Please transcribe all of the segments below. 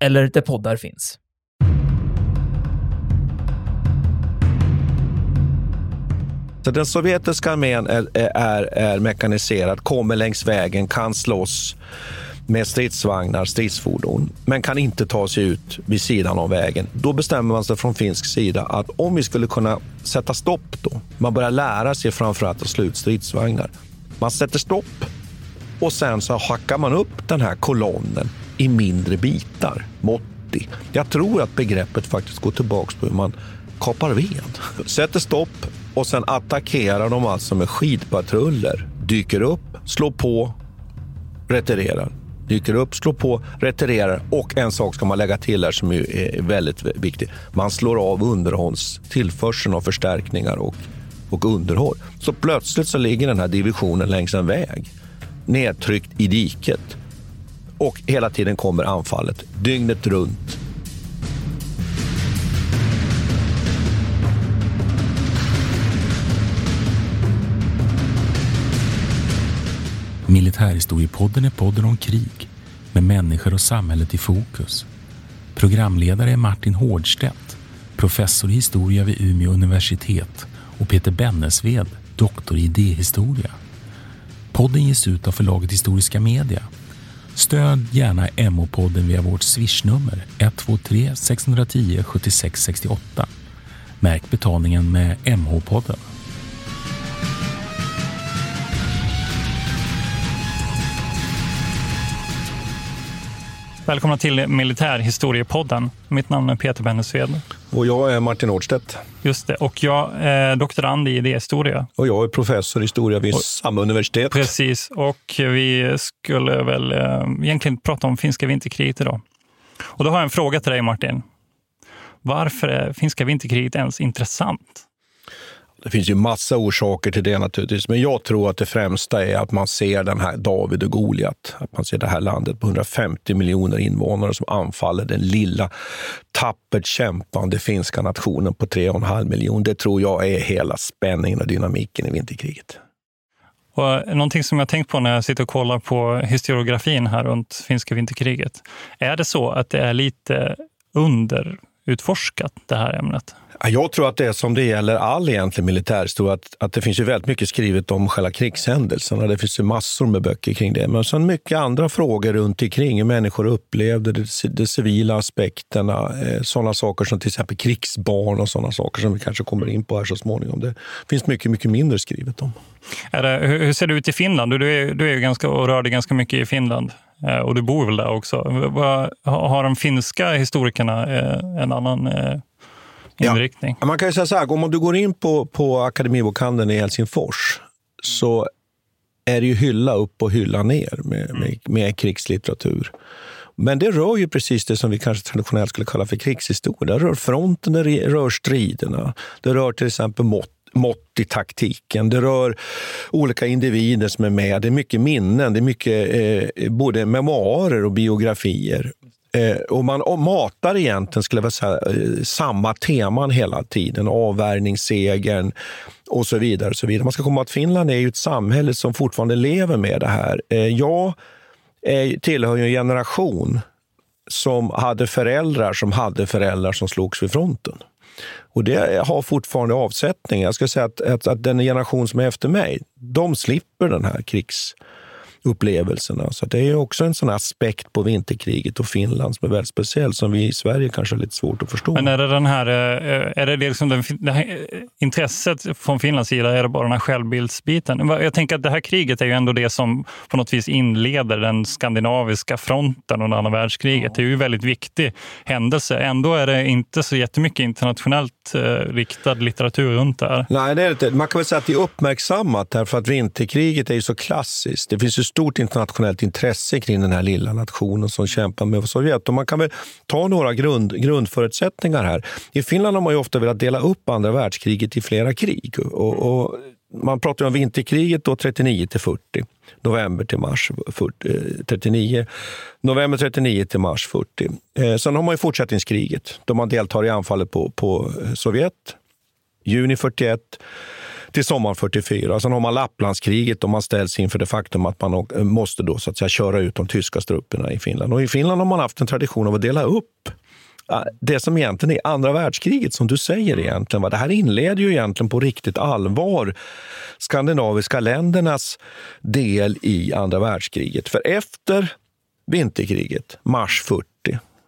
eller där poddar finns. Så den sovjetiska armén är, är, är mekaniserad, kommer längs vägen, kan slåss med stridsvagnar, stridsfordon, men kan inte ta sig ut vid sidan av vägen. Då bestämmer man sig från finsk sida att om vi skulle kunna sätta stopp då, man börjar lära sig framförallt att slå ut stridsvagnar. Man sätter stopp och sen så hackar man upp den här kolonnen i mindre bitar, motti. Jag tror att begreppet faktiskt går tillbaka på hur man kapar ved. Sätter stopp och sen attackerar de alltså med skidpatruller. Dyker upp, slår på, retirerar. Dyker upp, slår på, retirerar och en sak ska man lägga till här som är väldigt viktig. Man slår av underhållstillförseln av förstärkningar och, och underhåll. Så plötsligt så ligger den här divisionen längs en väg nedtryckt i diket. Och hela tiden kommer anfallet, dygnet runt. Militärhistoriepodden är podden om krig med människor och samhället i fokus. Programledare är Martin Hårdstedt, professor i historia vid Umeå universitet och Peter Bennesved, doktor i idéhistoria. Podden ges ut av förlaget Historiska Media. Stöd gärna MH-podden via vårt swishnummer 123 610 76 68. Märk betalningen med MH-podden. Välkomna till Militärhistoriepodden. Mitt namn är Peter Bennesved. Och jag är Martin Årdstedt. Just det. Och jag är doktorand i idéhistoria. Och jag är professor i historia vid och, samma universitet. Precis. Och vi skulle väl äh, egentligen prata om finska vinterkriget idag. Och då har jag en fråga till dig Martin. Varför är finska vinterkriget ens intressant? Det finns ju massa orsaker till det naturligtvis, men jag tror att det främsta är att man ser den här David och Goliat. Att man ser det här landet på 150 miljoner invånare som anfaller den lilla, tappert kämpande finska nationen på 3,5 miljoner. Det tror jag är hela spänningen och dynamiken i vinterkriget. Och eh, någonting som jag tänkt på när jag sitter och kollar på historiografin här runt finska vinterkriget. Är det så att det är lite underutforskat, det här ämnet? Jag tror att det är som det gäller all egentlig militärhistoria, att, att det finns ju väldigt mycket skrivet om själva krigshändelserna. Det finns ju massor med böcker kring det. Men sen mycket andra frågor runt omkring, hur människor upplevde det, de civila aspekterna, eh, sådana saker som till exempel krigsbarn och sådana saker som vi kanske kommer in på här så småningom. Det finns mycket, mycket mindre skrivet om. Är det, hur ser det ut i Finland? Du är, du är ganska, och rör dig ganska mycket i Finland eh, och du bor väl där också. Har de finska historikerna eh, en annan inriktning. Ja. Man kan ju säga så här, om du går in på, på Akademibokhandeln i Helsingfors så är det ju hylla upp och hylla ner med, med, med krigslitteratur. Men det rör ju precis det som vi kanske traditionellt skulle kalla för krigshistoria. Det rör fronten, det rör striderna. Det rör till exempel mått mått i taktiken. Det rör olika individer som är med. Det är mycket minnen, det är mycket eh, både memoarer och biografier. Eh, och man matar egentligen, skulle jag säga, eh, samma teman hela tiden. Avvärjningssegern och så vidare. Och så vidare. Man ska komma ihåg att Finland är ju ett samhälle som fortfarande lever med det här. Eh, jag eh, tillhör ju en generation som hade föräldrar som hade föräldrar som slogs vid fronten. Och det har fortfarande avsättning. Jag ska säga att, att, att den generation som är efter mig, de slipper den här krigs upplevelserna. Så det är också en sån aspekt på vinterkriget och Finland som är väldigt speciell, som vi i Sverige kanske har lite svårt att förstå. Men är det, den här, eh, är det liksom den, det här intresset från Finlands sida, är det bara den här självbildsbiten? Jag tänker att det här kriget är ju ändå det som på något vis inleder den skandinaviska fronten under andra världskriget. Det är ju en väldigt viktig händelse. Ändå är det inte så jättemycket internationellt Eh, riktad litteratur runt det här. Nej, det är inte. Man kan väl säga att det är uppmärksammat därför att vinterkriget är ju så klassiskt. Det finns ju stort internationellt intresse kring den här lilla nationen som kämpar med Sovjet. Och man kan väl ta några grund, grundförutsättningar här. I Finland har man ju ofta velat dela upp andra världskriget i flera krig. Och, och man pratar om vinterkriget då 39 till 40, november till mars 40, 39, eh, november 39 till mars 40. Eh, sen har man ju fortsättningskriget då man deltar i anfallet på, på eh, Sovjet, juni 41 till sommaren 44. Sen har man Lapplandskriget och man ställs inför det faktum att man eh, måste då, så att säga, köra ut de tyska trupperna i Finland. Och I Finland har man haft en tradition av att dela upp det som egentligen är andra världskriget, som du säger egentligen. Det här inleder ju egentligen på riktigt allvar skandinaviska ländernas del i andra världskriget. För efter vinterkriget, mars 40,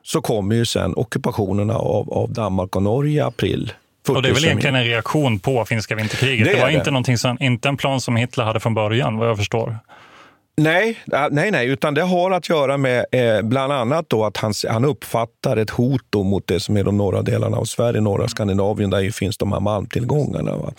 så kommer ju sen ockupationerna av, av Danmark och Norge i april och det är väl egentligen en reaktion på finska vinterkriget. Det, det var inte, Någonting som, inte en plan som Hitler hade från början, vad jag förstår. Nej, nej, nej, utan det har att göra med eh, bland annat då att han, han uppfattar ett hot mot det som är de norra delarna av Sverige, norra Skandinavien, där ju finns de här malmtillgångarna. Va?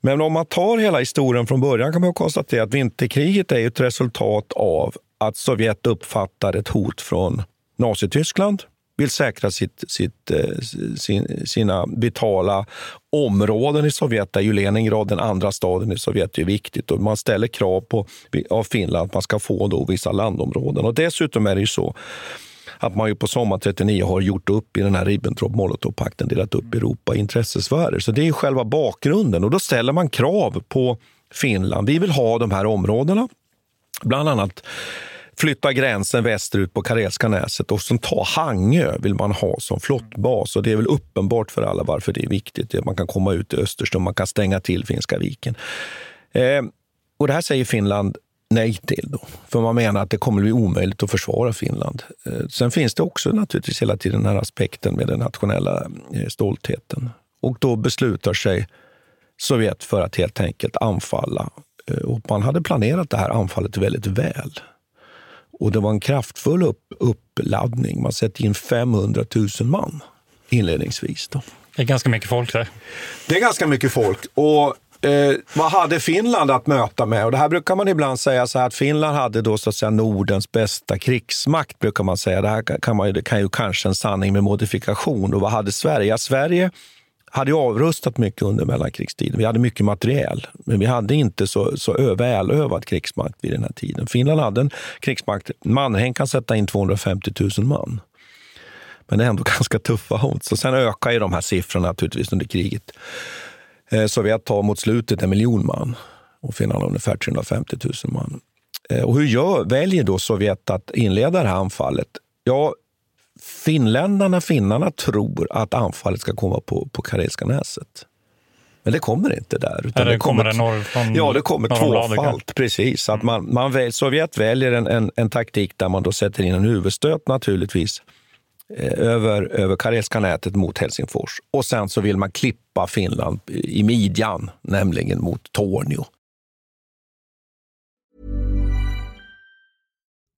Men om man tar hela historien från början kan man konstatera att vinterkriget är ett resultat av att Sovjet uppfattar ett hot från Nazityskland, vill säkra sitt, sitt, eh, sin, sina vitala områden i Sovjet, där ju Leningrad, den andra staden i Sovjet, är viktigt. Och man ställer krav på av Finland att man ska få då vissa landområden. Och dessutom är det ju så att man ju på sommaren 39 har gjort upp i den här Ribbentrop-Molotov-pakten, delat upp Europa i intressesfärer. Så det är själva bakgrunden. Och då ställer man krav på Finland. Vi vill ha de här områdena. Bland annat flytta gränsen västerut på Karelska näset och sen ta Hangö vill man ha som flottbas. Och det är väl uppenbart för alla varför det är viktigt. Man kan komma ut i Östersjön, man kan stänga till Finska viken. Eh, och det här säger Finland nej till. Då, för man menar att det kommer bli omöjligt att försvara Finland. Eh, sen finns det också naturligtvis hela tiden den här aspekten med den nationella eh, stoltheten. Och då beslutar sig Sovjet för att helt enkelt anfalla. Eh, och man hade planerat det här anfallet väldigt väl. Och det var en kraftfull upp, uppladdning. Man sätter in 500 000 man inledningsvis. Då. Det är ganska mycket folk där. Det är ganska mycket folk. Och Eh, vad hade Finland att möta med? Och det här brukar man ibland säga så att Finland hade då så att säga Nordens bästa krigsmakt. brukar man säga. Det här kan, man, det kan ju kanske en sanning med modifikation. Och vad hade Sverige? Ja, Sverige hade ju avrustat mycket under mellankrigstiden. Vi hade mycket materiel, men vi hade inte så, så välövad krigsmakt vid den här tiden. Finland hade en krigsmakt. Mannerheim kan sätta in 250 000 man. Men det är ändå ganska tuffa hot. Så sen ökar ju de här siffrorna naturligtvis under kriget. Eh, Sovjet tar mot slutet en miljon man och Finland har ungefär 350 000 man. Eh, och hur gör, väljer då Sovjet att inleda det här anfallet? Ja, finländarna, finnarna, tror att anfallet ska komma på, på Karelska näset. Men det kommer inte där. Utan det, det kommer, det norr från, ja, det kommer tvåfalt. Precis. Att man, man väl, Sovjet väljer en, en, en, taktik där man då sätter in en huvudstöt naturligtvis eh, över, över Karelska nätet mot Helsingfors. Och sen så vill man klippa Finland i midjan, nämligen mot Tornio.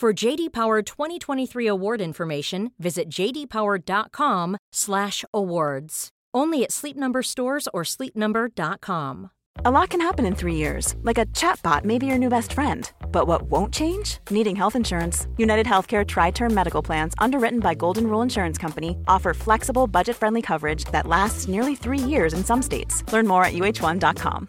For JD Power 2023 award information, visit jdpower.com/awards. Only at Sleep Number stores or sleepnumber.com. A lot can happen in three years, like a chatbot may be your new best friend. But what won't change? Needing health insurance. United Healthcare Tri-Term Medical Plans, underwritten by Golden Rule Insurance Company, offer flexible, budget-friendly coverage that lasts nearly three years in some states. Learn more at uh1.com.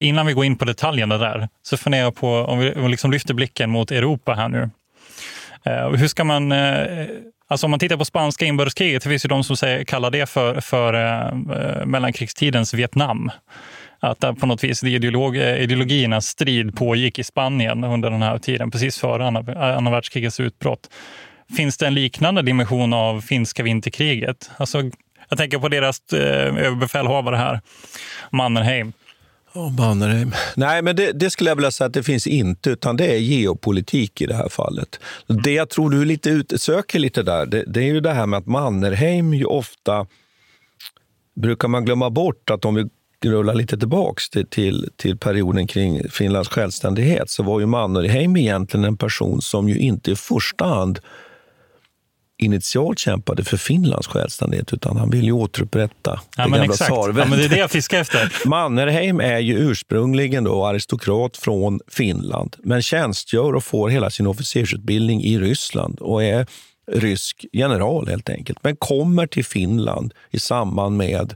Innan vi går in på detaljerna där så funderar jag på om vi liksom lyfter blicken mot Europa här nu. Eh, hur ska man... Eh, alltså om man tittar på spanska inbördeskriget, det finns ju de som säger, kallar det för, för eh, eh mellankrigstidens Vietnam. Att på något vis ideolog, ideologiernas strid pågick i Spanien under den här tiden, precis före andra, andra världskrigets utbrott. Finns det en liknande dimension av finska vinterkriget? Alltså, jag tänker på deras eh, överbefälhavare här, Mannerheim. Oh, Mannerheim. Nej, men det, det, skulle jag vilja säga att det finns inte, utan det är geopolitik i det här fallet. Det jag tror du lite ut, söker lite där, det, det är ju det här med att Mannerheim ju ofta brukar man glömma bort att om vi rullar lite tillbaks till, till, till, perioden kring Finlands självständighet så var ju Mannerheim egentligen en person som ju inte i första hand initialt kämpade för Finlands självständighet, utan han ville ju återupprätta ja, det men gamla exakt. Ja, men det är det jag fiskar efter. Mannerheim är ju ursprungligen då aristokrat från Finland, men tjänstgör och får hela sin officersutbildning i Ryssland och är rysk general helt enkelt, men kommer till Finland i samband med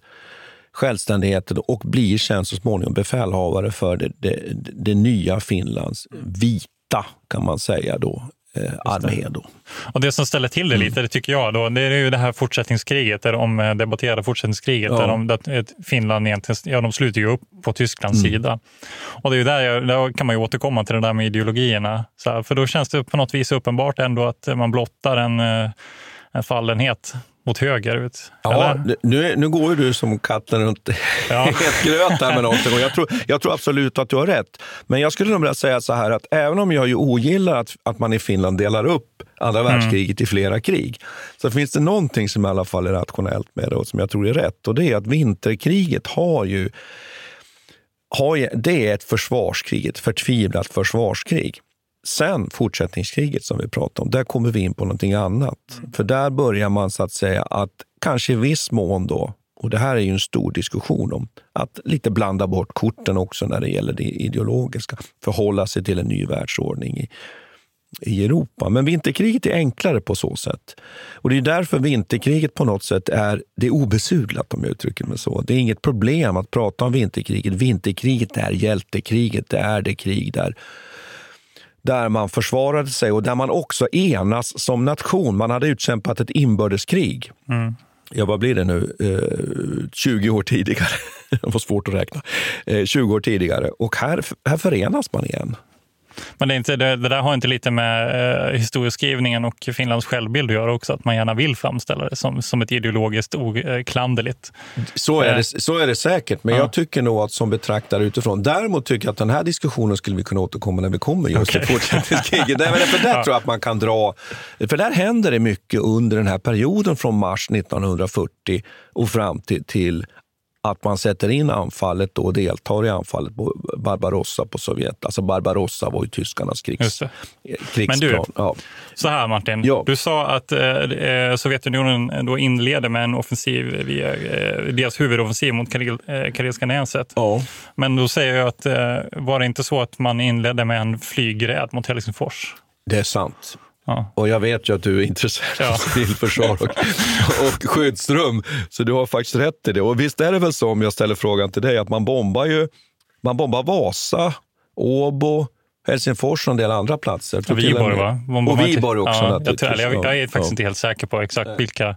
självständigheten och blir sen så småningom befälhavare för det, det, det nya Finlands vita, kan man säga då, armé. Då. Och det som ställer till det mm. lite, det tycker jag, då, det är ju det här fortsättningskriget, där de eh, debatterade fortsättningskriget, ja. där, de, där Finland egentligen, ja, de sluter ju upp på Tysklands mm. sida. Och det är ju där, jag, där kan man ju återkomma till det där med ideologierna, här, för då känns det på något vis uppenbart ändå att man blottar en, eh, en fallenhet mot höger ut. Ja, nu, nu går ju du som katten runt ja. het gröt här med någonting. Och jag, tror, jag tror absolut att du har rätt. Men jag skulle nog vilja säga så här att även om jag ju ogillar att, att man i Finland delar upp andra mm. världskriget i flera krig, så finns det någonting som i alla fall är rationellt med det och som jag tror är rätt. Och det är att vinterkriget har ju, har det är ett försvarskrig, ett förtvivlat försvarskrig. Sen fortsättningskriget som vi pratade om, där kommer vi in på någonting annat. Mm. För där börjar man så att säga att kanske i viss mån då, och det här är ju en stor diskussion om, att lite blanda bort korten också när det gäller det ideologiska. Förhålla sig till en ny världsordning i, i Europa. Men vinterkriget är enklare på så sätt. Och Det är därför vinterkriget på något sätt är, det är obesudlat om jag uttrycker mig så. Det är inget problem att prata om vinterkriget. Vinterkriget är hjältekriget. Det är det krig där där man försvarade sig och där man också enas som nation. Man hade utkämpat ett inbördeskrig. Mm. Ja, vad blir det nu? Eh, 20 år tidigare. det var svårt att räkna. Eh, 20 år tidigare. Och här, här förenas man igen. Men det, är inte, det, det, där har inte lite med eh, historieskrivningen och Finlands självbild att göra också, att man gärna vill framställa det som, som ett ideologiskt oklanderligt. Så är, det, så är det säkert, men ja. jag tycker nog att som betraktare utifrån. Däremot tycker jag att den här diskussionen skulle vi kunna återkomma när vi kommer just okay. till fortsättningskriget. för där ja. tror jag att man kan dra, för där händer det mycket under den här perioden från mars 1940 och fram till, till att man sätter in anfallet och deltar i anfallet på Barbarossa på Sovjet. Alltså Barbarossa var ju tyskarnas krigs, krigsplan. Men du, ja. så här Martin. Ja. Du sa att eh, eh Sovjetunionen då inleder med en offensiv, via, eh, deras huvudoffensiv mot Karel, eh, Karelska näset. Ja. Men då säger jag att eh, var det inte så att man inledde med en flygräd mot Helsingfors? Det är sant. Ja. Och jag vet ju att du är intresserad ja. av civilförsvar och, och skyddsrum, så du har faktiskt rätt i det. Och visst är det väl så, om jag ställer frågan till dig, att man bombar ju man bombar Vasa, Åbo, Helsingfors och en del andra platser. Och Viborg, va? Och Viborg också ja, jag, tror, jag, jag, är faktiskt ja. inte helt säker på exakt Nej. vilka.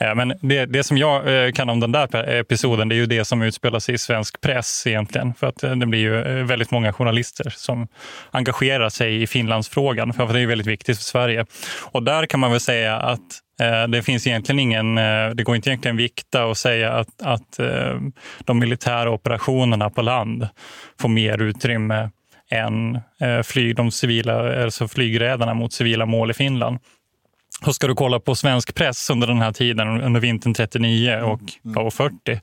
Eh, men det, det som jag eh, kan om den där episoden, det är ju det som utspelar sig i svensk press egentligen. För att eh, det blir ju väldigt många journalister som engagerar sig i Finlandsfrågan, för det är väldigt viktigt för Sverige. Och där kan man väl säga att det finns egentligen ingen, det går inte egentligen vikta och säga att, att de militära operationerna på land får mer utrymme än eh, flyg, de civila, alltså flygrädarna mot civila mål i Finland. Och ska du kolla på svensk press under den här tiden, under vintern 39 och, och 40,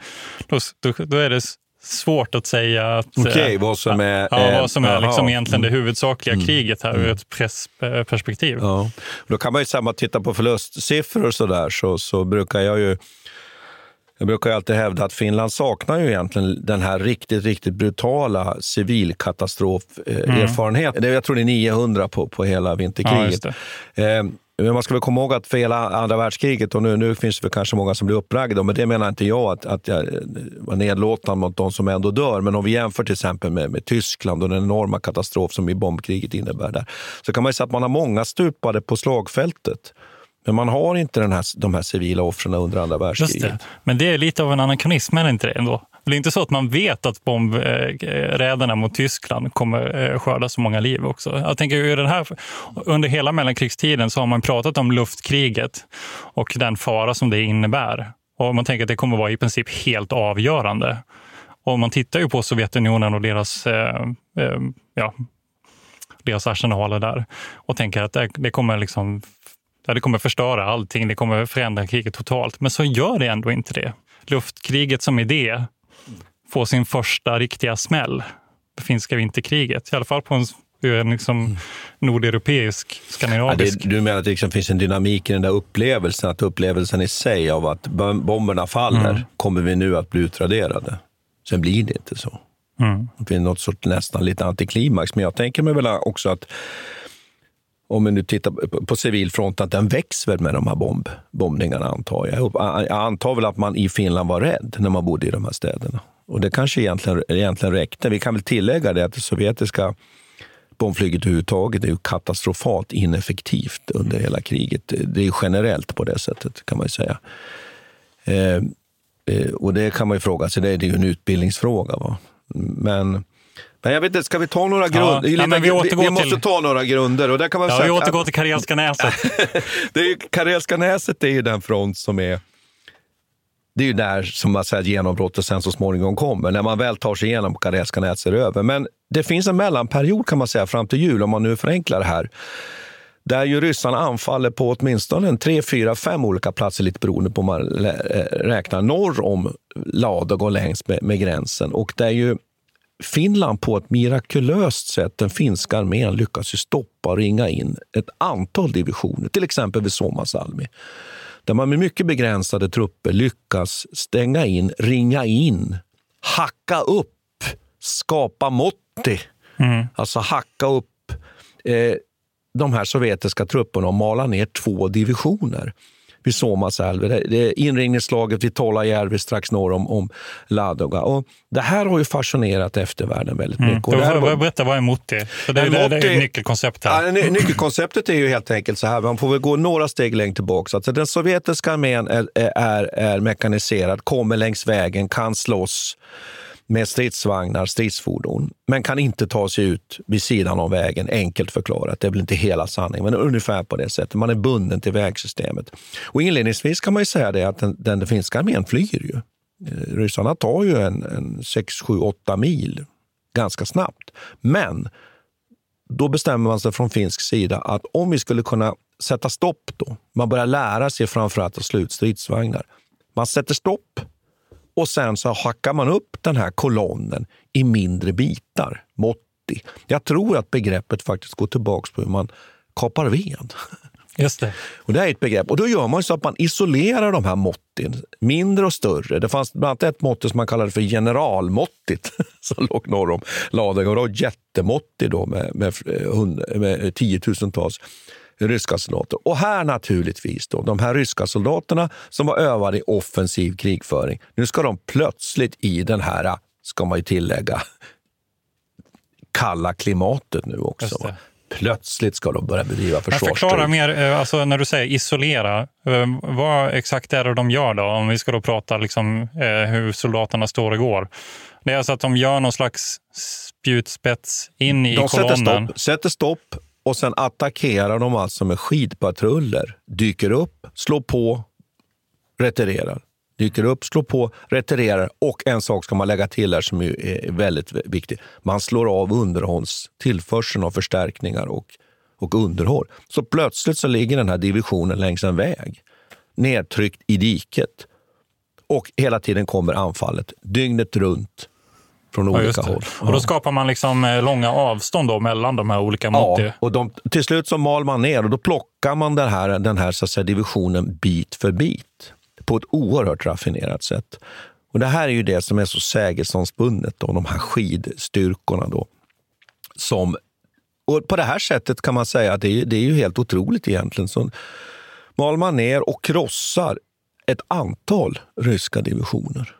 då, då, är det svårt att säga att, Okej, okay, vad som är, ja, vad som är liksom egentligen det huvudsakliga mm. kriget här ur ett pressperspektiv. Ja. Då kan man ju samma titta på förlustsiffror och så där, så, så brukar jag ju jag brukar ju alltid hävda att Finland saknar ju egentligen den här riktigt, riktigt brutala civilkatastroferfarenheten. Mm. Jag tror det är 900 på, på hela vinterkriget. Ja, men man ska väl komma ihåg att för hela andra världskriget, och nu, nu finns det kanske många som blir uppragda, men det menar inte jag att, att jag var nedlåtande mot de som ändå dör. Men om vi jämför till exempel med, med Tyskland och den enorma katastrof som i bombkriget innebär där, så kan man säga att man har många stupade på slagfältet. Men man har inte den här, de här civila offren under andra världskriget. Det. Men det är lite av en anakronism, är det inte det? Ändå? Det är inte så att man vet att bombräderna mot Tyskland kommer eh, skörda så många liv också. Jag tänker den här, under hela mellankrigstiden så har man pratat om luftkriget och den fara som det innebär. Och man tänker att det kommer vara i princip helt avgörande. Och man tittar ju på Sovjetunionen och deras, eh, eh, ja, deras arsenaler där och tänker att det, det kommer liksom det kommer förstöra allting, det kommer förändra kriget totalt. Men så gör det ändå inte det. Luftkriget som idé får sin första riktiga smäll. Det finska vinterkriget, i alla fall på en en liksom nordeuropeisk, skandinavisk. Ja, det, du menar att det liksom finns en dynamik i den där upplevelsen, att upplevelsen i sig av att bomberna faller, mm. kommer vi nu att bli utraderade? Sen blir det inte så. Mm. Det blir något sorts nästan lite antiklimax, men jag tänker mig väl också att om vi nu tittar på civilfronten, att den växer med de här bomb, bombningarna antar jag. Jag antar väl att man i Finland var rädd när man bodde i de här städerna. Och det kanske egentligen, egentligen räckte. Vi kan väl tillägga det att det sovjetiska bombflyget överhuvudtaget är ju katastrofalt ineffektivt under hela kriget. Det är generellt på det sättet kan man säga. Eh, eh, och det kan man ju fråga sig, det är ju en utbildningsfråga. Va? Men men jag vet inte, ska vi ta några grunder? Ja, vi, vi, vi måste ta några grunder. Och där kan man ja, säga vi återgår till Karelska näset. det är, Karelska näset är ju den front som är... Det är ju där som man säger genombrottet sen så småningom kommer. När man väl tar sig igenom Karelska näset över. Men det finns en mellanperiod kan man säga fram till jul, om man nu förenklar det här där ju ryssarna anfaller på åtminstone en tre, fyra, fem olika platser, lite beroende på hur man räknar, norr om Ladog och längs med, med gränsen. Och där ju Finland på ett mirakulöst sätt, den finska armén, lyckas ju stoppa och ringa in ett antal divisioner, till exempel vid Suomasalmi. Där man med mycket begränsade trupper lyckas stänga in, ringa in, hacka upp, skapa motti. Mm. Alltså hacka upp eh, de här sovjetiska trupperna och mala ner två divisioner vid Suomasalve. Det är inringningsslaget vid Tolajärvi strax norr om, om Ladoga. Och det här har ju fascinerat eftervärlden väldigt mm. mycket. Mm. Var, berätta, vad är Mutti? Det, det, det, det är nyckelkonceptet. Ja, nyckelkonceptet är ju helt enkelt så här, man får väl gå några steg längre tillbaka. Alltså, den sovjetiska armén är, är, är mekaniserad, kommer längs vägen, kan slåss med stridsvagnar, stridsfordon, men kan inte ta sig ut vid sidan av vägen, enkelt förklarat. Det är väl inte hela sanningen, men ungefär på det sättet. Man är bunden till vägsystemet. Och inledningsvis kan man ju säga det att den, den finska armén flyr ju. Eh, ryssarna tar ju en, en 6, 7, 8 mil ganska snabbt. Men då bestämmer man sig från finsk sida att om vi skulle kunna sätta stopp då, man börjar lära sig framförallt att slå ut stridsvagnar. Man sätter stopp och sen så hackar man upp den här kolonnen i mindre bitar, motti. Jag tror att begreppet faktiskt går tillbaka på hur man kapar ved. Just det. Och det är ett begrepp. Och då gör man så att man isolerar de här måtten, mindre och större. Det fanns bland annat ett mått som man kallade för generalmåttigt som låg norr om Ladugård. Och då jättemåttig då med, med, med tiotusentals ryska soldater. Och här naturligtvis, då, de här ryska soldaterna som var övade i offensiv krigföring, nu ska de plötsligt i den här, ska man ju tillägga, kalla klimatet nu också. Plötsligt ska de börja bedriva försvarsstrid. Förklara mer, eh, alltså när du säger isolera, eh, vad exakt är det de gör då? Om vi ska då prata liksom, eh, hur soldaterna står och går. Det är alltså att de gör någon slags spjutspets in i de kolonnen. Sätter stopp, sätter stopp och sen attackerar de alltså med skidpatruller. Dyker upp, slår på, retirerar. Dyker upp, slår på, retirerar. Och en sak ska man lägga till här som är väldigt viktig. Man slår av underhållstillförseln av förstärkningar och, och underhåll. Så plötsligt så ligger den här divisionen längs en väg, nedtryckt i diket. Och hela tiden kommer anfallet, dygnet runt, från Ja, olika håll. Och då skapar man liksom eh, långa avstånd då mellan de här olika mot Ja, och de, till slut så mal man ner och då plockar man den här, den här så säga, divisionen bit för bit på ett oerhört raffinerat sätt. Och Det här är ju det som är så sägesomspunnet, då, de här skidstyrkorna. Då, som, och på det här sättet kan man säga att det är, det är ju helt otroligt egentligen. Så mal man ner och krossar ett antal ryska divisioner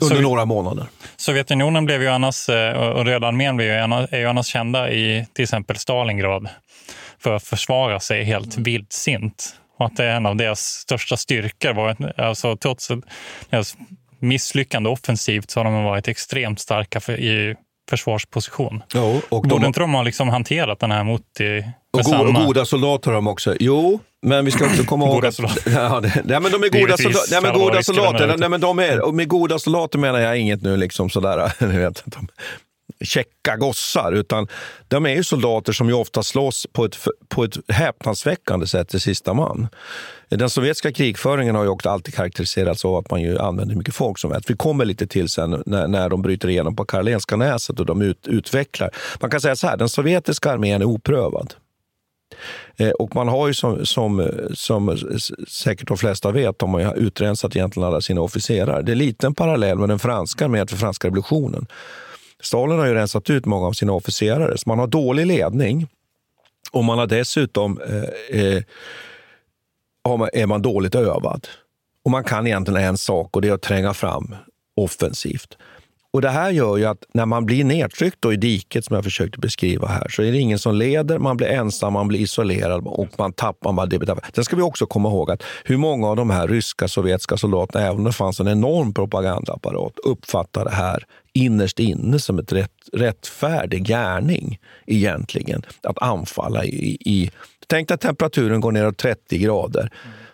under några månader. Sovjetunionen blev ju annars, eh, och Röda armén blev ju annars, är ju annars kända i till exempel Stalingrad för att försvara sig helt Mm. vildsint. Och att det är en av deras största styrkor. Var, alltså, trots ett- deras misslyckande offensivt så har de varit extremt starka för, i försvarsposition. Jo, och de- Borde inte de ha liksom hanterat den här mot Och goda, samma- goda soldater har de också. Jo, men vi ska också komma ihåg Goda att... Ja, det, nej, men de är goda soldater. Nej, men goda soldater. de Nej, men de är, och med goda soldater menar jag inget nu liksom sådär, ni vet, de, käcka gossar, utan de är ju soldater som ju ofta slåss på ett, på ett häpnadsväckande sätt till sista man. Den sovjetiska krigföringen har ju också alltid karaktäriserats av att man ju använder mycket folk som vet. Vi kommer lite till sen när, när de bryter igenom på Karolinska näset och de ut, utvecklar. Man kan säga så här, den sovjetiska armén är oprövad. Eh, och man har ju som, som, som säkert de flesta vet, de har ju utrensat egentligen alla sina officerare. Det är lite en parallell med den franska armén för franska revolutionen. Stalin har ju rensat ut många av sina officerare, så man har dålig ledning. Och man har dessutom eh, eh, är man dåligt övad. Och man kan egentligen en sak och det är att tränga fram offensivt. Och Det här gör ju att när man blir nedtryckt då i diket, som jag försökte beskriva här, så är det ingen som leder, man blir ensam, man blir isolerad och man tappar. Man det. Sen ska vi också komma ihåg att hur många av de här ryska, sovjetiska soldaterna, även om det fanns en enorm propagandaapparat, uppfattar det här innerst inne som ett rätt, rättfärdig gärning egentligen, att anfalla i, i... Tänk att temperaturen går ner 30 grader.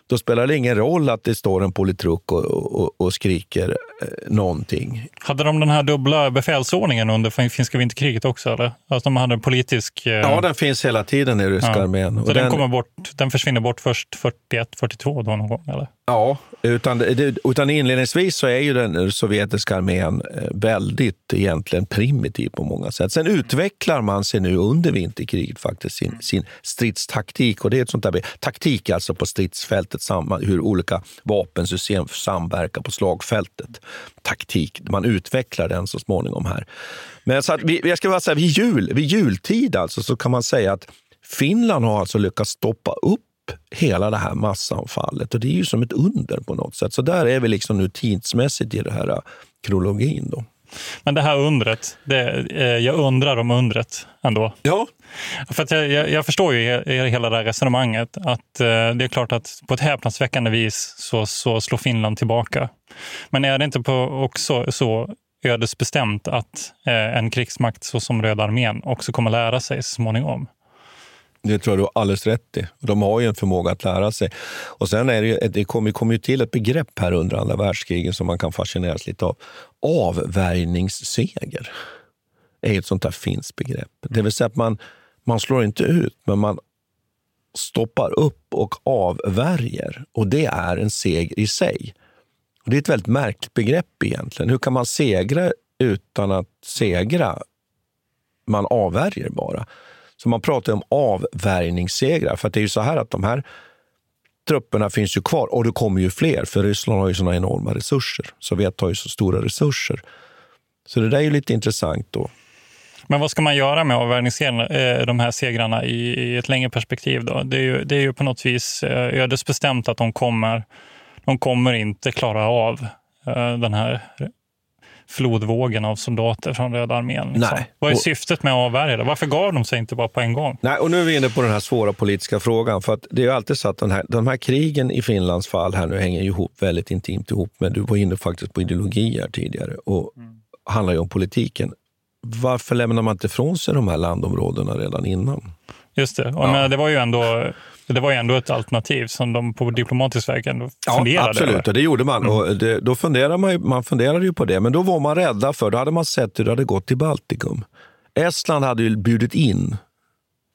Då spelar det ingen roll att det står en politruk och, och, och skriker eh, någonting. Hade de den här dubbla befälsordningen under fin- finska vinterkriget också? Eller? Alltså de hade en politisk... eh, Ja, den finns hela tiden i ryska ja. armén. Så den, den- kommer bort, den försvinner bort först 41, 42 då någon gång? Eller? Ja, utan, utan inledningsvis så är ju den sovjetiska armén eh, väldigt egentligen primitiv på många sätt. Sen utvecklar man sig nu under vinterkriget faktiskt sin, sin stridstaktik. Och det är ett sånt där, taktik alltså på stridsfältet, hur olika vapensystem samverkar på slagfältet. Taktik, man utvecklar den så småningom här. Men så att vi, jag ska bara säga, vid, jul, vid jultid alltså, så kan man säga att Finland har alltså lyckats stoppa upp hela det här massanfallet. Och det är ju som ett under på något sätt. Så där är vi liksom nu tidsmässigt i den här kronologin. Då. Men det här undret, det, eh, jag undrar om undret ändå. Ja. För att jag, jag, jag förstår ju he- hela det här resonemanget. Att eh, Det är klart att på ett häpnadsväckande vis så, så slår Finland tillbaka. Men är det inte på också så ödesbestämt att eh, en krigsmakt så som Röda armén också kommer lära sig så småningom? Det tror jag du har alldeles rätt i. De har ju en förmåga att lära sig. Och sen är det, ju, det kommer, kommer ju till ett begrepp här under andra världskriget som man kan fascineras lite av. Avvärjningsseger är ett sånt där finskt begrepp. Det vill säga att man, man slår inte ut, men man stoppar upp och avvärjer. Och det är en seger i sig. Och det är ett väldigt märkligt begrepp egentligen. Hur kan man segra utan att segra? Man avvärjer bara. Så man pratar om avvärjningssegrar. För att det är ju så här att de här trupperna finns ju kvar och det kommer ju fler. För Ryssland har ju såna enorma resurser. Sovjet har ju så stora resurser. Så det där är ju lite intressant då. Men vad ska man göra med avvärjningssegrarna, eh, de här segrarna i, ett längre perspektiv? Då? Det, är ju, det är ju på något vis eh, ödesbestämt att de kommer, de kommer inte klara av eh, den här flodvågen av soldater från Röda armén. Liksom. Nej. Vad är Och- syftet med att avvärja det? Varför gav de sig inte bara på en gång? Nej, och nu är vi inne på den här svåra politiska frågan. För att det är ju alltid så att den här, de här krigen i Finlands fall här nu hänger ihop väldigt intimt ihop med, du var inne faktiskt på ideologi här tidigare och handlar ju om politiken. Varför lämnar man inte ifrån sig de här landområdena redan innan? Just det. Och men det, var ju ändå, det var ju ändå ett alternativ som de på diplomatisk väg ändå funderade absolut, över. och det gjorde man. Och det, då funderar man, ju, man funderade ju på det, men då var man rädda för, då hade man sett hur det hade gått i Baltikum. Estland hade ju bjudit in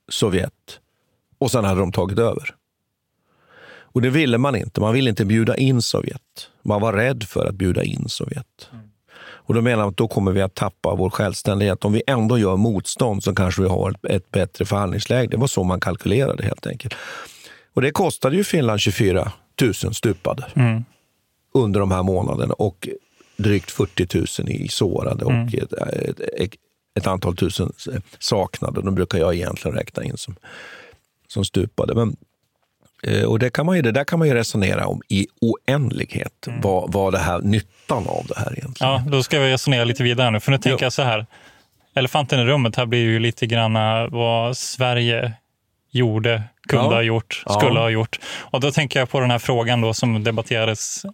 Sovjet och sen hade de tagit över. Och det ville man inte. Man ville inte bjuda in Sovjet. Man var rädd för att bjuda in Sovjet. Och då menar man att då kommer vi att tappa vår självständighet. Om vi ändå gör motstånd så kanske vi har ett, ett bättre förhandlingsläge. Det var så man kalkylerade helt enkelt. Och det kostade ju Finland 24 000 stupade Mm. under de här månaderna och drygt 40 000 i sårade Mm. och ett, ett, ett, antal tusen saknade. De brukar jag egentligen räkna in som, som stupade. Men, och det, kan man ju, det där kan man ju resonera om i oändlighet. Mm. Vad, vad det här, nyttan av det här egentligen. Ja, då ska vi resonera lite vidare nu. För nu tänker jag så här. Elefanten i rummet här blir ju lite grann vad Sverige gjorde, kunde Ja. ha gjort, Ja. skulle ha gjort. Och då tänker jag på den här frågan då som debatterades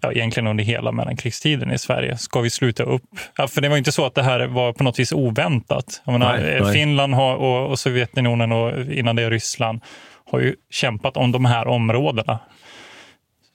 ja, egentligen under hela mellankrigstiden i Sverige. Ska vi sluta upp? Ja, för det var inte så att det här var på något vis oväntat. Jag menar, eh, nej. Finland har, och, och Sovjetunionen och innan det Ryssland har ju kämpat om de här områdena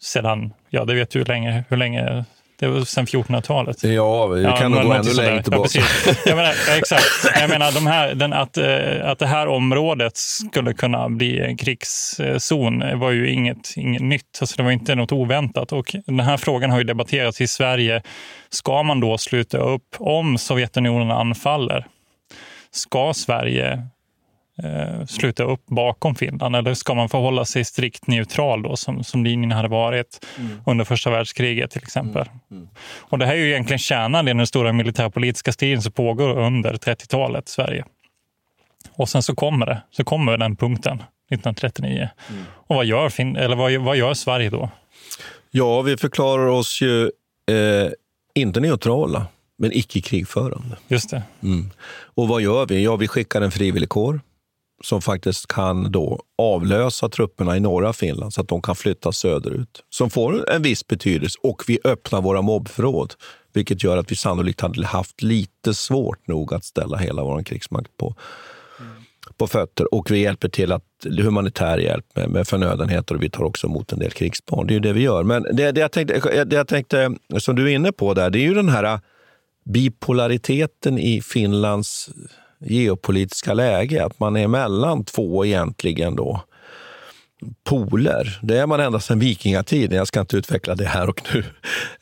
sedan, ja det vet du hur länge, hur länge det var sedan 1400-talet. Ja, vi kan nog gå ännu längre tillbaka. Ja, jag menar, exakt. Jag menar de här, den, att, eh, att det här området skulle kunna bli en krigszon var ju inget, inget nytt. Alltså det var inte något oväntat. Och den här frågan har ju debatterats i Sverige. Ska man då sluta upp om Sovjetunionen anfaller? Ska Sverige sluta upp bakom Finland eller ska man förhålla sig strikt neutral då som, som linjen hade varit under första världskriget till exempel. Och det här är ju egentligen kärnan i den stora militärpolitiska striden som pågår under 30-talet i Sverige. Och sen så kommer det, så kommer den punkten 1939. Och vad gör, fin- eller vad, vad gör Sverige då? Ja, vi förklarar oss ju eh, inte neutrala, men icke krigförande. Just det. Mm. Och vad gör vi? Ja, vi skickar en frivilligkår som faktiskt kan då avlösa trupperna i norra Finland så att de kan flytta söderut. Som får en viss betydelse. Och vi öppnar våra mobbförråd, vilket gör att vi sannolikt hade haft lite svårt nog att ställa hela vår krigsmakt på, på fötter. Och vi hjälper till att humanitär hjälp med, med förnödenheter och vi tar också emot en del krigsbarn. Det är ju det vi gör. Men det, det, jag tänkte, det jag tänkte, som du är inne på där, det är ju den här bipolariteten i Finlands geopolitiska läge. Att man är mellan två egentligen då poler. Det är man ända sedan vikingatiden. Jag ska inte utveckla det här och nu.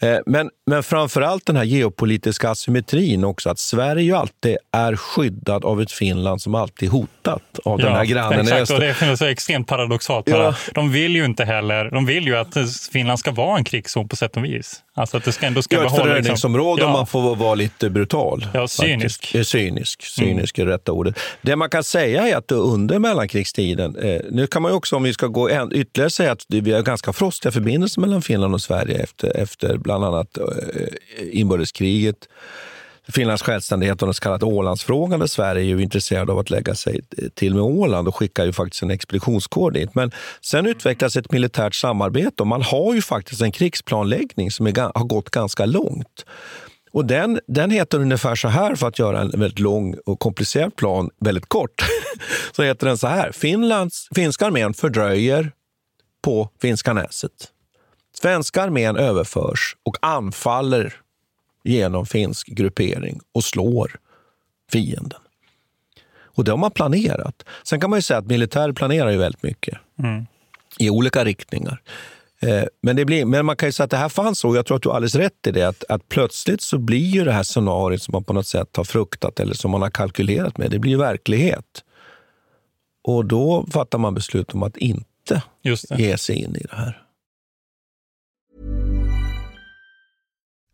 Eh, Men, men framför allt den här geopolitiska asymmetrin också. Att Sverige ju alltid är skyddad av ett Finland som alltid är hotat av den här grannen i exakt, öster. och det är så extremt paradoxalt. Ja. De vill ju inte heller, de vill ju att Finland ska vara en krigszon på sätt och vis. Alltså att det ska ändå ska Ja, ett behålla... liksom- förödningsområde om Ja. man får vara lite brutal. Ja, cynisk. faktiskt. Cynisk, cynisk är det rätta ordet. Det man kan säga är att under mellankrigstiden, eh, nu kan man ju också om vi ska gå än- ytterligare säga att vi har ganska frostiga förbindelser mellan Finland och Sverige efter, efter bland annat eh, inbördeskriget. Finlands självständighet och den så kallade Ålandsfrågan där Sverige är ju intresserad av att lägga sig eh, till med Åland och skickar ju faktiskt en expeditionskår dit. Men sen utvecklas ett militärt samarbete och man har ju faktiskt en krigsplanläggning som är, har gått ganska långt. Och den, den heter ungefär så här, för att göra en väldigt lång och komplicerad plan väldigt kort. så heter den så här. Finlands, finska armén fördröjer på Finska näset. Svenska armén överförs och anfaller genom finsk gruppering och slår fienden. Och det har man planerat. Sen kan man ju säga att militär planerar ju väldigt mycket Mm. i olika riktningar. Eh, Men, det blir, men man kan ju säga att det här fanns och jag tror att du har alldeles rätt i det, att, att plötsligt så blir ju det här scenariot som man på något sätt har fruktat eller som man har kalkylerat med, det blir verklighet. Och då fattar man beslut om att inte ge sig in i det här.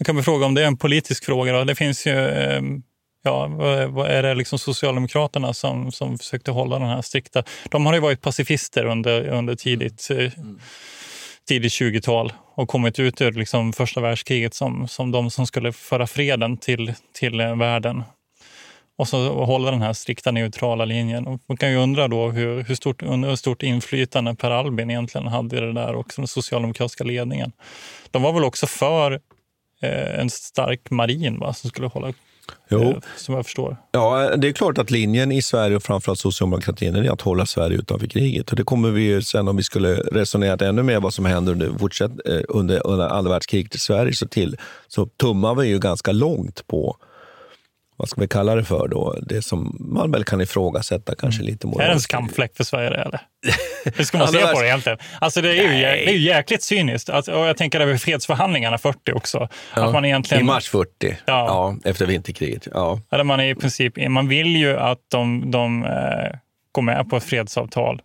Jag kan väl fråga om det är en politisk fråga. Då. Det finns ju, eh, ja, vad är det liksom Socialdemokraterna som, som försökte hålla den här strikta... De har ju varit pacifister under, under tidigt, mm. tidigt 20-tal och kommit ut ur liksom första världskriget som, som de som skulle föra freden till, till världen. Och så hålla den här strikta neutrala linjen. Och man kan ju undra då hur, hur, stort, hur stort inflytande Per Albin egentligen hade i det där och den socialdemokratiska ledningen. De var väl också för Eh, en stark marin va, som skulle hålla Jo. Eh, som jag förstår. Ja, det är klart att linjen i Sverige och framförallt socialdemokratin är att hålla Sverige utanför kriget. Och det kommer vi ju sen om vi skulle resonera ännu mer vad som händer under, eh, under, under andra världskriget i Sverige så, till, så tummar vi ju ganska långt på vad ska vi kalla det för då? Det som man väl kan ifrågasätta kanske lite moraliskt. Är det en skamfläck för Sverige det, eller? Hur ska man se på det egentligen? Alltså det är ju, det är ju jäkligt cyniskt. Alltså, och jag tänker över fredsförhandlingarna 40 också. Ja, att man egentligen, I mars 40, ja. ja efter vinterkriget. Ja. Eller man, är i princip, man vill ju att de, de eh, går med på ett fredsavtal.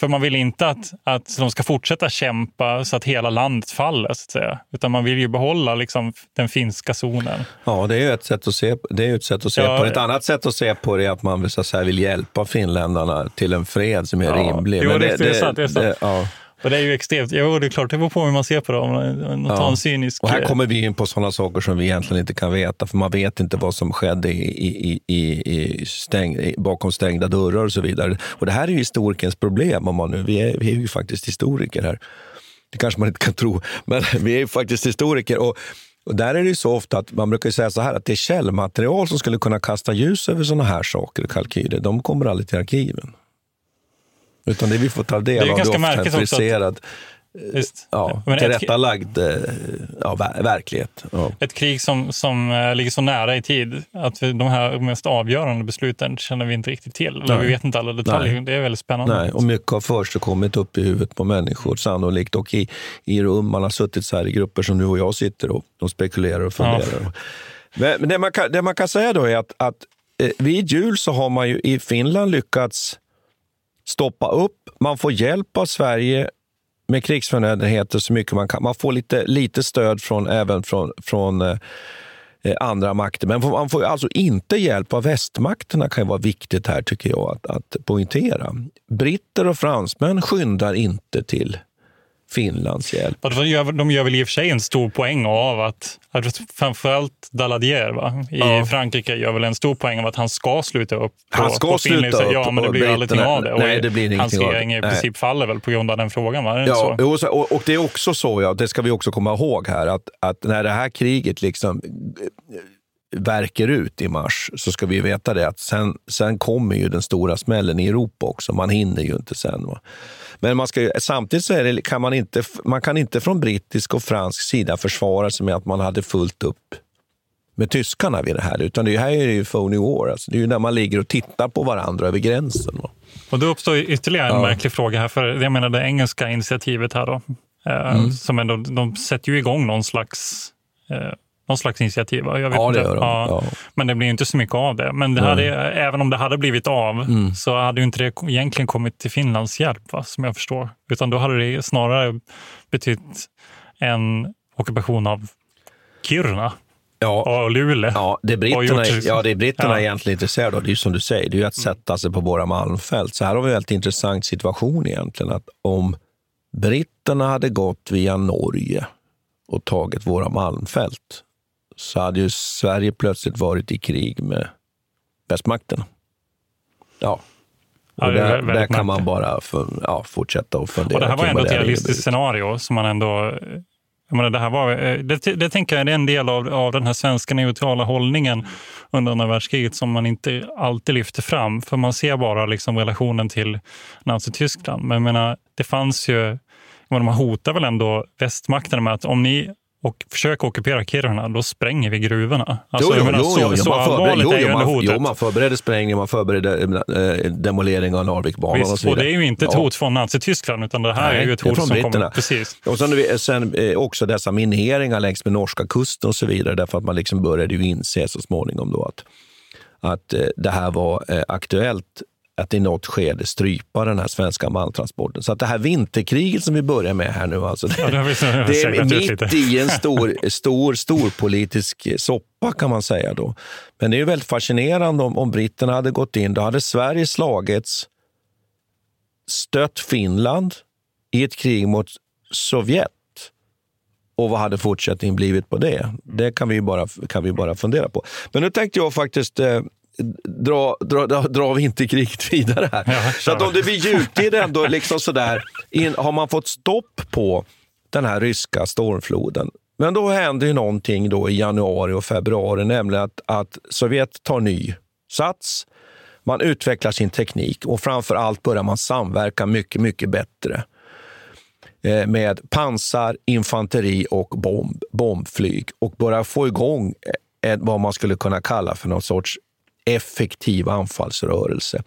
För man vill inte att, att de ska fortsätta kämpa så att hela landet faller, så att säga. Utan man vill ju behålla liksom, den finska zonen. Ja, det är ju ett sätt att se, det är ett sätt att se ja, på det. Ett annat sätt att se på det är att man så att säga, vill hjälpa finländarna till en fred som är ja, rimlig. Jo, Men det, det, det, är sant. Det är sant. Det, ja. Och det är ju extremt. Jo, det är klart, det beror på hur man ser på det. Om man tar en cynisk... Och här kommer vi in på sådana saker som vi egentligen inte kan veta, för man vet inte vad som skedde i, i, i, i stäng, bakom stängda dörrar och så vidare. Och det här är ju historikens problem. Om man nu, vi, är, vi är ju faktiskt historiker här. Det kanske man inte kan tro, men vi är ju faktiskt historiker. Och, och där är det ju så ofta att man brukar säga så här att det är källmaterial som skulle kunna kasta ljus över sådana här saker och kalkyler. De kommer aldrig till arkiven. Utan det vi får ta del av är ofta en friserad, Just. Ja, tillrättalagd eh, ja, verklighet. Ja. Ett krig som, som eh, ligger så nära i tid att de här mest avgörande besluten känner vi inte riktigt till. Eller vi vet inte alla detaljer. Nej. Det är väldigt spännande. Nej, och mycket har försigkommit upp i huvudet på människor sannolikt. Och i, i rum, man har suttit så här i grupper som du och jag sitter och de spekulerar och funderar. Ja. Men, det, man kan, det man kan säga då är att, att eh, vid jul så har man ju i Finland lyckats stoppa upp. Man får hjälp av Sverige med krigsförnödenheter så mycket man kan. Man får lite, lite stöd från, även från, från eh, eh, andra makter. Men man får alltså inte hjälp av västmakterna, kan ju vara viktigt här tycker jag att, att poängtera. Britter och fransmän skyndar inte till Finlands hjälp. De gör, de gör väl i och för sig en stor poäng av att, att framförallt Daladier va? i ja. Frankrike gör väl en stor poäng av att han ska sluta upp. På, han ska på sluta upp. Ja, men det blir aldrig av det. Nej, det blir hans regering i princip faller väl på grund av den frågan. Va? Ja, så? Och, och, det är också så, ja, det ska vi också komma ihåg här, att, att när det här kriget liksom verkar ut i mars så ska vi veta det att sen, sen kommer ju den stora smällen i Europa också. Man hinner ju inte sen. Va? Men man ska, samtidigt så det, kan man inte, man kan inte från brittisk och fransk sida försvara sig med att man hade fullt upp med tyskarna vid det här. Utan det här är ju phony war. Alltså det är ju när man ligger och tittar på varandra över gränsen. Va? Och då uppstår ytterligare en ja. märklig fråga här. För jag menar det engelska initiativet här då. Eh, mm. Som ändå, de sätter ju igång någon slags eh, någon slags initiativ. Jag vet ja, det gör de. Ja. Ja. Men det blir inte så mycket av det. Men det hade, även om det hade blivit av mm. så hade ju inte det egentligen kommit till Finlands hjälp, va, som jag förstår. Utan då hade det snarare betytt en ockupation av Kiruna. Ja, och Luleå. Ja, det britterna, ja, det britterna ja. egentligen är intresserade av, det är ju som du säger, det är ju att mm. sätta sig på våra malmfält. Så här har vi en väldigt intressant situation egentligen, att om britterna hade gått via Norge och tagit våra malmfält, så hade ju Sverige plötsligt varit i krig med västmakterna. Ja. Ja, där, där kan man bara för, ja, fortsätta och fundera. Och det här var ändå ett realistiskt scenario som man ändå Jag menar, det, här var, eh, det, det tänker jag är en del av, av den här svenska neutrala hållningen under andra världskriget som man inte alltid lyfter fram. För man ser bara liksom relationen till Nazityskland. Men jag menar, det fanns ju... Man hotar väl ändå västmakterna med att om ni och försöker ockupera Kiruna, då spränger vi gruvorna. Alltså, jo, jo, menar, jo, så, jo, så man allvarligt jo, är ju ändå hotet. jo, man förbereder sprängning, man förbereder äh, demolering av Narvikbanan och så och vidare. det är ju inte ett Ja. hot från Nazityskland, utan det här Nej, är ju ett hot från som britterna. kommer... Precis. Och sen, vi- sen eh, också dessa mineringar längs med norska kusten och så vidare, därför att man liksom började ju inse så småningom då att, att eh, det här var eh, aktuellt att i något skede strypa den här svenska malmtransporten. Så att det här vinterkriget som vi börjar med här nu, alltså, det, Ja, det det är mitt i en stor, stor, stor politisk soppa kan man säga. då. Men det är ju väldigt fascinerande om, om britterna hade gått in. Då hade Sverige slagits, stött Finland i ett krig mot Sovjet. Och vad hade fortsättningen blivit på det? Det kan vi ju bara, kan vi bara fundera på. Men nu tänkte jag faktiskt eh, dra, dra, dra, dra vinterkriget vidare här. Så att om det blir jultid ändå, liksom sådär, in, har man fått stopp på den här ryska stormfloden. Men då händer ju någonting då i januari och februari, nämligen att, att Sovjet tar ny sats. Man utvecklar sin teknik och framför allt börjar man samverka mycket, mycket bättre eh, med pansar, infanteri och bomb, bombflyg och börjar få igång eh, vad man skulle kunna kalla för någon sorts effektiv anfallsrörelse.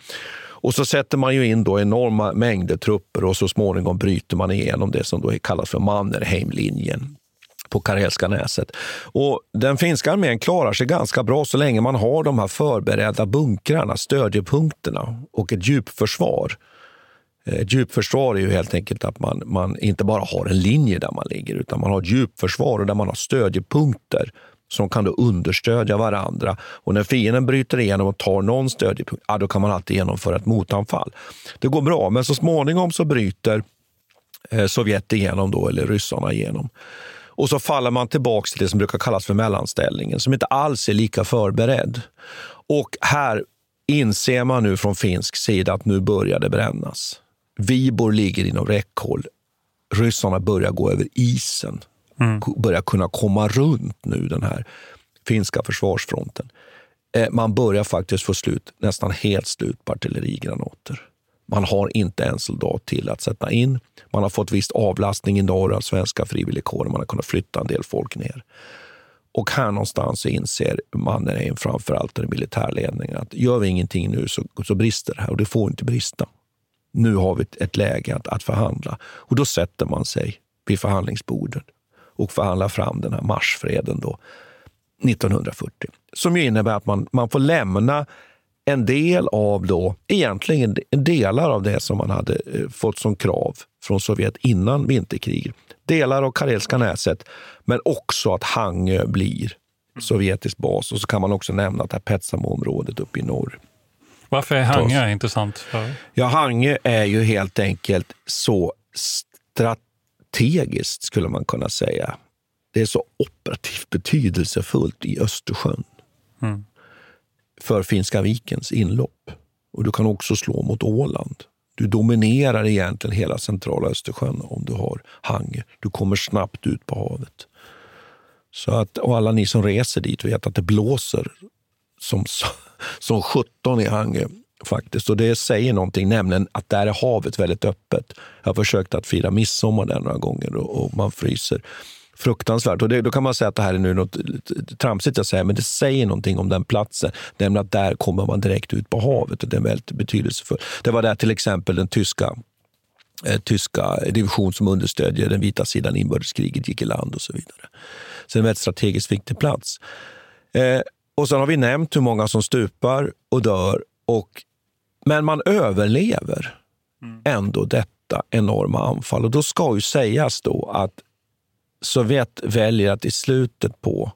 Och så sätter man ju in då enorma mängder trupper och så småningom bryter man igenom det som då kallas för Mannerheimlinjen på Karelska näset. Och den finska armén klarar sig ganska bra så länge man har de här förberedda bunkrarna, stödjepunkterna och ett djupförsvar. Eh, ett djupförsvar är ju helt enkelt att man, man inte bara har en linje där man ligger utan man har ett djupförsvar och där man har stödjepunkter som kan då understödja varandra. Och när fienden bryter igenom och tar någon stödjepunkt, ja, då kan man alltid genomföra ett motanfall. Det går bra, men så småningom så bryter eh, Sovjet igenom, då, eller ryssarna igenom. Och så faller man tillbaka till det som brukar kallas för mellanställningen, som inte alls är lika förberedd. Och här inser man nu från finsk sida att nu börjar det brännas. Vibor ligger inom räckhåll. Ryssarna börjar gå över isen mm. Börjar kunna komma runt nu den här finska försvarsfronten. Eh, Man börjar faktiskt få slut, nästan helt slut på artillerigranater. Man har inte en soldat till att sätta in. Man har fått viss avlastning i norr av svenska frivilligkåren. Man har kunnat flytta en del folk ner. Och här någonstans inser mannen, framför allt den militärledningen, att gör vi ingenting nu så, så brister det här och det får inte brista. Nu har vi ett, ett läge att, att förhandla. Och då sätter man sig vid förhandlingsbordet och förhandlar fram den här marsfreden då, 1940. Som ju innebär att man, man får lämna en del av då, egentligen delar av det som man hade eh, fått som krav från Sovjet innan vinterkriget. Delar av Karelska näset, men också att Hangö blir sovjetisk bas. Och så kan man också nämna att det här Petsamo-området uppe i norr. Varför är Hangö intressant? För? Ja, Hangö är ju helt enkelt så strategiskt, skulle man kunna säga. Det är så operativt betydelsefullt i Östersjön Mm. för Finska vikens inlopp. Och du kan också slå mot Åland. Du dominerar egentligen hela centrala Östersjön om du har Hangö. Du kommer snabbt ut på havet. Så att, och alla ni som reser dit vet att det blåser som, som 17 i Hangö faktiskt. Och det säger någonting, nämligen att där är havet väldigt öppet. Jag har försökt att fira midsommar där några gånger och, och man fryser fruktansvärt. Och det, då kan man säga att det här är nu något tramsigt jag säger, men det säger någonting om den platsen. Nämligen att där kommer man direkt ut på havet och det är väldigt betydelsefullt. Det var där till exempel den tyska eh, tyska division som understödjer den vita sidan inbördeskriget gick i land och så vidare. Så det är en väldigt strategiskt viktig plats. Eh, och sen har vi nämnt hur många som stupar och dör. Och, men man överlever ändå detta enorma anfall. Och då ska ju sägas då att Sovjet väljer att i slutet på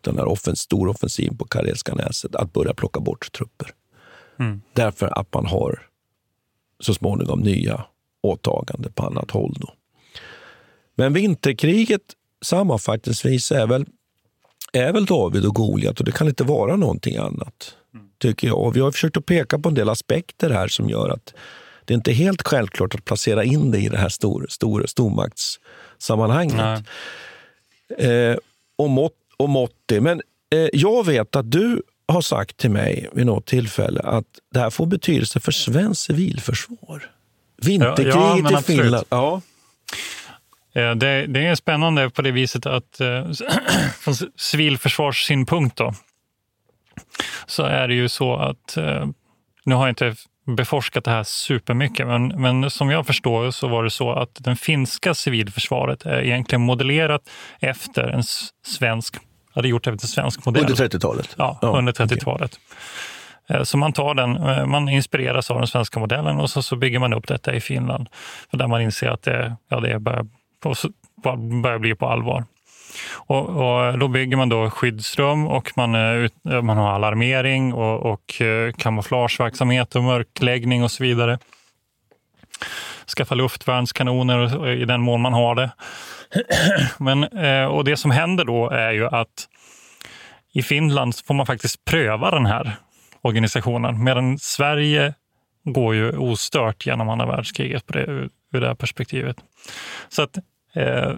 den här offens, stora offensiven på Karelska näset att börja plocka bort trupper. Mm. Därför att man har så småningom nya åtaganden på annat håll. Då. Men vinterkriget sammanfattningsvis är väl, är väl David och Goliat och det kan inte vara någonting annat. Tycker jag. Och vi har försökt att peka på en del aspekter här som gör att det inte är helt självklart att placera in det i det här stor, stor, stormaktssammanhanget. Eh, och, mått, och måttig. Men eh, jag vet att du har sagt till mig vid något tillfälle att det här får betydelse för svenskt civilförsvar. Vinterkriget Ja, ja, i Finland. Ja. Eh, Det, det är spännande på det viset att eh, från civilförsvarssynpunkt då, så är det ju så att, eh, nu har jag inte beforskat det här supermycket, men, men som jag förstår så var det så att den finska civilförsvaret är egentligen modellerat efter en svensk, hade gjort efter en svensk modell. Under 30-talet? Ja, Ja, under 30-talet. Eh, Så man tar den, eh, man inspireras av den svenska modellen och så, så bygger man upp detta i Finland. Där man inser att det, ja, det börjar, börjar bli på allvar. Och, och då bygger man då skyddsrum och man, eh, ut, eh, man har alarmering och, och eh, kamouflageverksamhet och mörkläggning och så vidare. Skaffa luftvärnskanoner och- i den mån man har det. Men, och det som händer då är ju att i Finland får man faktiskt pröva den här organisationen medan Sverige går ju ostört genom andra världskriget på det, ur, ur det här perspektivet. Så att, eh,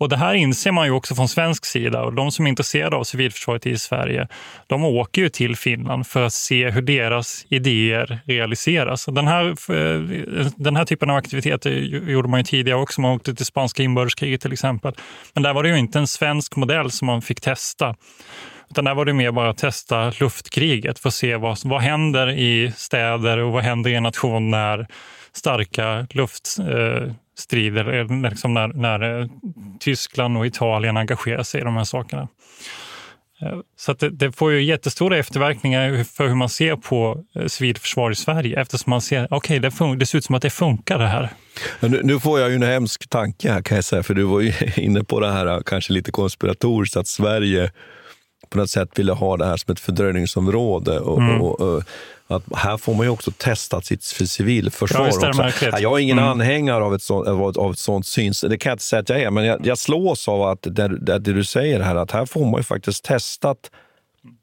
och Det här inser man ju också från svensk sida och de som är intresserade av civilförsvaret i Sverige, de åker ju till Finland för att se hur deras idéer realiseras. Den här, eh, den här typen av aktiviteter gjorde man ju tidigare också. Man åkte till spanska inbördeskriget till exempel. Men där var det ju inte en svensk modell som man fick testa. Utan där var det mer bara att testa luftkriget för att se vad, vad händer i städer och vad händer i en nation när starka luft eh, Eh, liksom när, när eh, Tyskland och Italien engagerar sig i de här sakerna. Eh, så att det, det får ju jättestora efterverkningar för hur man ser på civilförsvar i Sverige eftersom man ser, okej, det, det ser ut som att det funkar det här. Nu, nu får jag ju en hemsk tanke här kan jag säga, för du var ju inne på det här kanske lite konspiratoriskt, att Sverige på något sätt ville ha det här som ett fördröjningsområde. Och, Mm. och, och, att här får man ju också testat sitt för civilförsvar. Ja, det Jag är ingen Mm. anhängare av ett, sånt, av, ett- av ett sånt syns. Det kan jag inte säga att jag är, men jag, jag slås av att det, det, det du säger här, att här får man ju faktiskt testat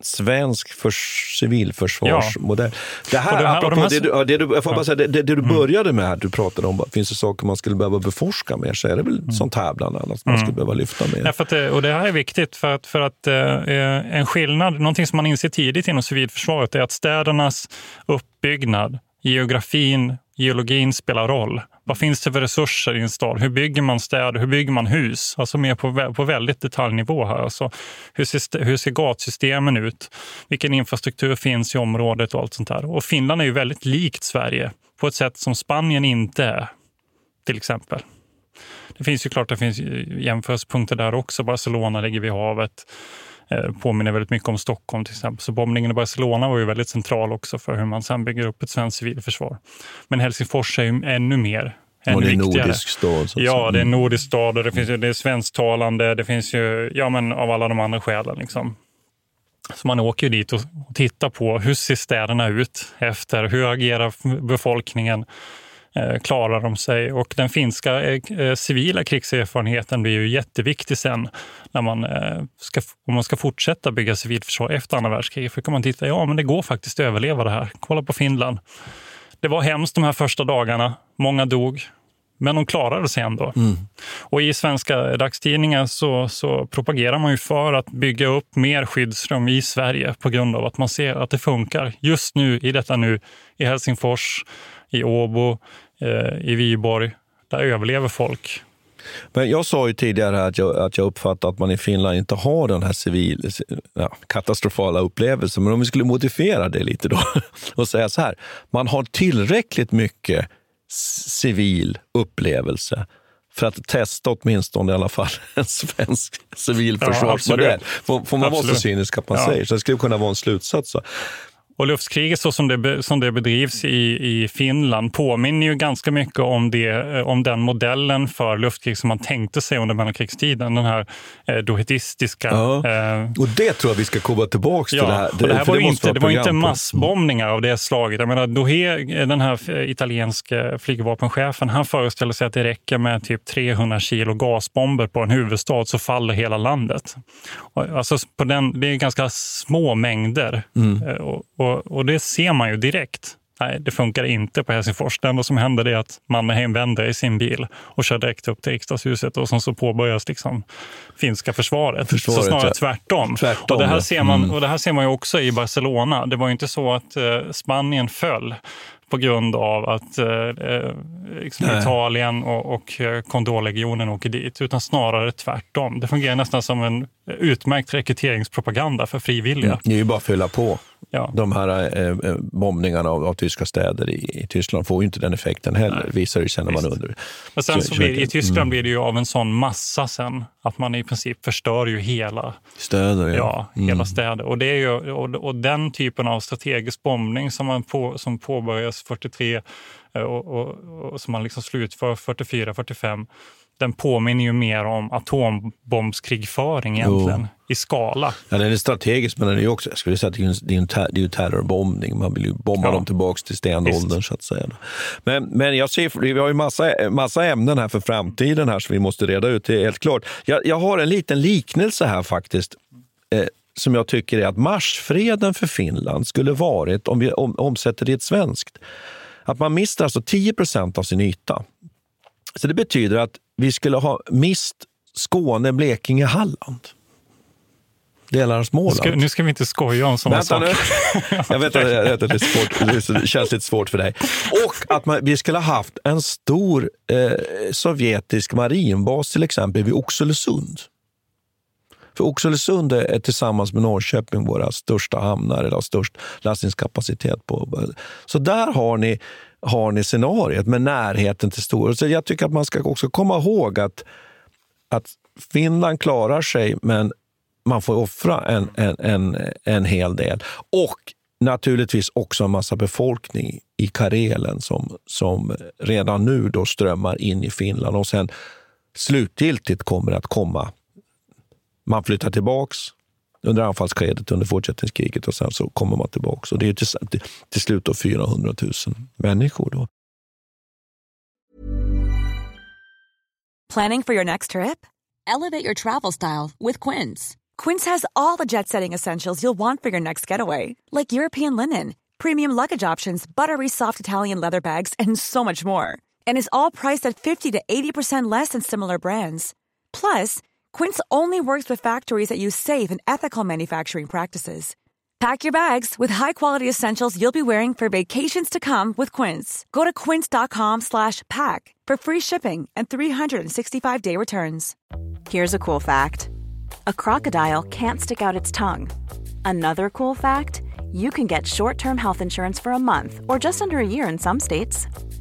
svensk för, civilförsvarsmodell. Det här, Och det här- och apropå de här- det, du, ja, det, du, jag får bara Ja. säga, det, det, det du Mm. började med, här, du pratade om, finns det saker man skulle behöva beforska mer, så är det väl sånt här bland annat man Mm. skulle behöva lyfta mer. Ja, för det- och det här är viktigt för att, för att eh, en skillnad, någonting som man inser tidigt inom civilförsvaret är att städernas uppbyggnad, geografin, geologin spelar roll. Vad finns det för resurser i en stad? Hur bygger man städer? Hur bygger man hus? Alltså mer på, på väldigt detaljnivå här. Alltså, hur, ser, hur ser gatsystemen ut? Vilken infrastruktur finns i området och allt sånt där. Och Finland är ju väldigt likt Sverige på ett sätt som Spanien inte är, till exempel. Det finns ju klart det finns ju jämförelsepunkter där också. Barcelona ligger vid havet. Eh, påminner väldigt mycket om Stockholm till exempel. Så bombningen i Barcelona var ju väldigt central också för hur man sen bygger upp ett svenskt civilförsvar. Men Helsingfors är ju ännu mer Och det är en nordisk stad. Ja, det är en Mm. nordisk stad och det, finns ju, det är svensktalande. Det finns ju, ja men av alla de andra skälen liksom. Så man åker ju dit och tittar på hur ser städerna ut efter, hur agerar befolkningen, klarar de sig? Och den finska eh, eh, civila krigserfarenheten blir ju jätteviktig sen när man eh, ska, om man ska fortsätta bygga civilförsvar efter andra världskriget. För kan man titta, ja men det går faktiskt att överleva det här. Kolla på Finland. Det var hemskt de här första dagarna. Många dog. Men de klarade sig ändå. Och i svenska dagstidningar så, så propagerar man ju för att bygga upp mer skyddsrum i Sverige på grund av att man ser att det funkar. Just nu, i detta nu, i Helsingfors, i Åbo, eh, i Viborg, där överlever folk. Men jag sa ju tidigare att jag, att jag uppfattar att man i Finland inte har den här civil, ja, katastrofala upplevelsen. Men om vi skulle modifiera det lite då och säga så här. Man har tillräckligt mycket civil upplevelse för att testa åtminstone i alla fall en svensk civilförsvarsmodell. absolut. får, får man vara så cynisk att man Ja. säger. Så det skulle kunna vara en slutsats. Så. Och luftkriget så som det, som det bedrivs i, i Finland påminner ju ganska mycket om, det, eh, om den modellen för luftkrig som man tänkte sig under mellankrigstiden. Den här eh, dohetistiska. Ja. Eh, Och det tror jag vi ska komma tillbaka till. Ja, det här. och det här var måste inte, det var inte massbombningar av det slaget. Jag menar, Dohe, den här eh, italienske flygvapenchefen, han föreställer sig att det räcker med typ 300 kilo gasbomber på en huvudstad så faller hela landet. Alltså på den, det är ganska små mängder Mm. Eh, och, och, och det ser man ju direkt. Nej, det funkar inte på Helsingfors. Det enda som händer är att Mannerheim vänder i sin bil och kör direkt upp till riksdagshuset och sen så påbörjas liksom finska försvaret. Försvaret, så snarare tvärtom. Tvärtom, och, det här ser man, Mm. och det här ser man ju också i Barcelona. Det var ju inte så att eh, Spanien föll på grund av att eh, eh, liksom. Italien och, och eh, Condorlegionen åker dit, utan snarare tvärtom. Det fungerar nästan som en utmärkt rekryteringspropaganda för frivilliga. Mm. Det är ju bara att fylla på. Ja. De här eh, eh, bombningarna av, av tyska städer i, i Tyskland får ju inte den effekten heller, Nej. visar det sig när man under. Men sen så blir, I Tyskland mm. blir det ju av en sån massa sen att man i princip förstör ju hela, Städer, ja. ja, Mm. hela städer. Och, det är ju, och, och den typen av strategisk bombning som, man på, som påbörjas 43 eh, och, och, och som man liksom slutför 44-45 den påminner ju mer om atombombskrigföring egentligen, i skala. Ja, den är strategisk, men den är också, jag skulle säga att det är ju det är terrorbombning. Man vill ju bomba Ja. dem tillbaka till stenåldern, så att säga. Men, men jag ser, vi har ju massa, massa ämnen här för framtiden här som vi måste reda ut, det är helt klart. Jag, jag har en liten liknelse här faktiskt, eh, som jag tycker är att marsfreden för Finland skulle varit, om vi om, omsätter det i ett svenskt, att man mister alltså 10 procent av sin yta. Så det betyder att vi skulle ha mist Skåne, Blekinge, Halland. Delar av Småland. Nu ska, nu ska vi inte skoja om sådana nu. saker. Jag vet att jag vet att det, är svårt, det känns lite svårt för dig. Och att man, vi skulle ha haft en stor eh, sovjetisk marinbas till exempel vid Oxelösund. För Oxelösund är tillsammans med Norrköping våra största hamnar, eller har störst lastningskapacitet. på. Så där har ni, har ni scenariet med närheten till stora. Så jag tycker att man ska också komma ihåg att, att Finland klarar sig, men man får offra en, en, en, en hel del. Och naturligtvis också en massa befolkning i Karelen som, som redan nu då strömmar in i Finland och sen slutgiltigt kommer att komma. Man flyttar tillbaks under anfallsskedet under fortsättningskriget och sen så kommer man tillbaka. Och det är till, till, till slut då 400 000 människor. Då. Planning for your next trip? Elevate your travel style with Quince. Quince has all the jet setting essentials you'll want for your next getaway, like European linen, premium luggage options, buttery soft Italian leather bags, and so much more. And is all priced at 50 to 80% less than similar brands. Plus, Quince only works with factories that use safe and ethical manufacturing practices. Pack your bags with high-quality essentials you'll be wearing for vacations to come with Quince. Go to quince.com slash pack for free shipping and 365-day returns. Here's a cool fact a crocodile can't stick out its tongue. Another cool fact you can get short term health insurance for a month or just under a year in some states.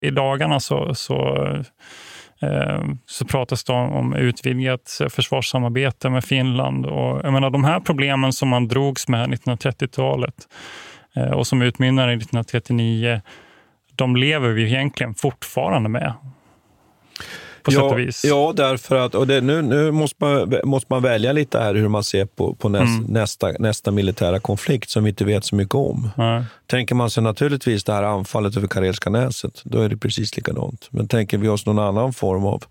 I dagarna så, så, eh, så pratas det om, om utvidgat försvarssamarbete med Finland. Och, jag menar, de här problemen som man drogs med 1930-talet eh, och som utmynnade i 1939, de lever vi egentligen fortfarande med. På sätt ja, och vis. Ja, därför att och det, nu, nu måste, man, måste man välja lite här hur man ser på, på näs, Mm. nästa, nästa militära konflikt som vi inte vet så mycket om. Nej. Tänker man sig naturligtvis det här anfallet över Karelska näset, då är det precis likadant. Men tänker vi oss någon annan form av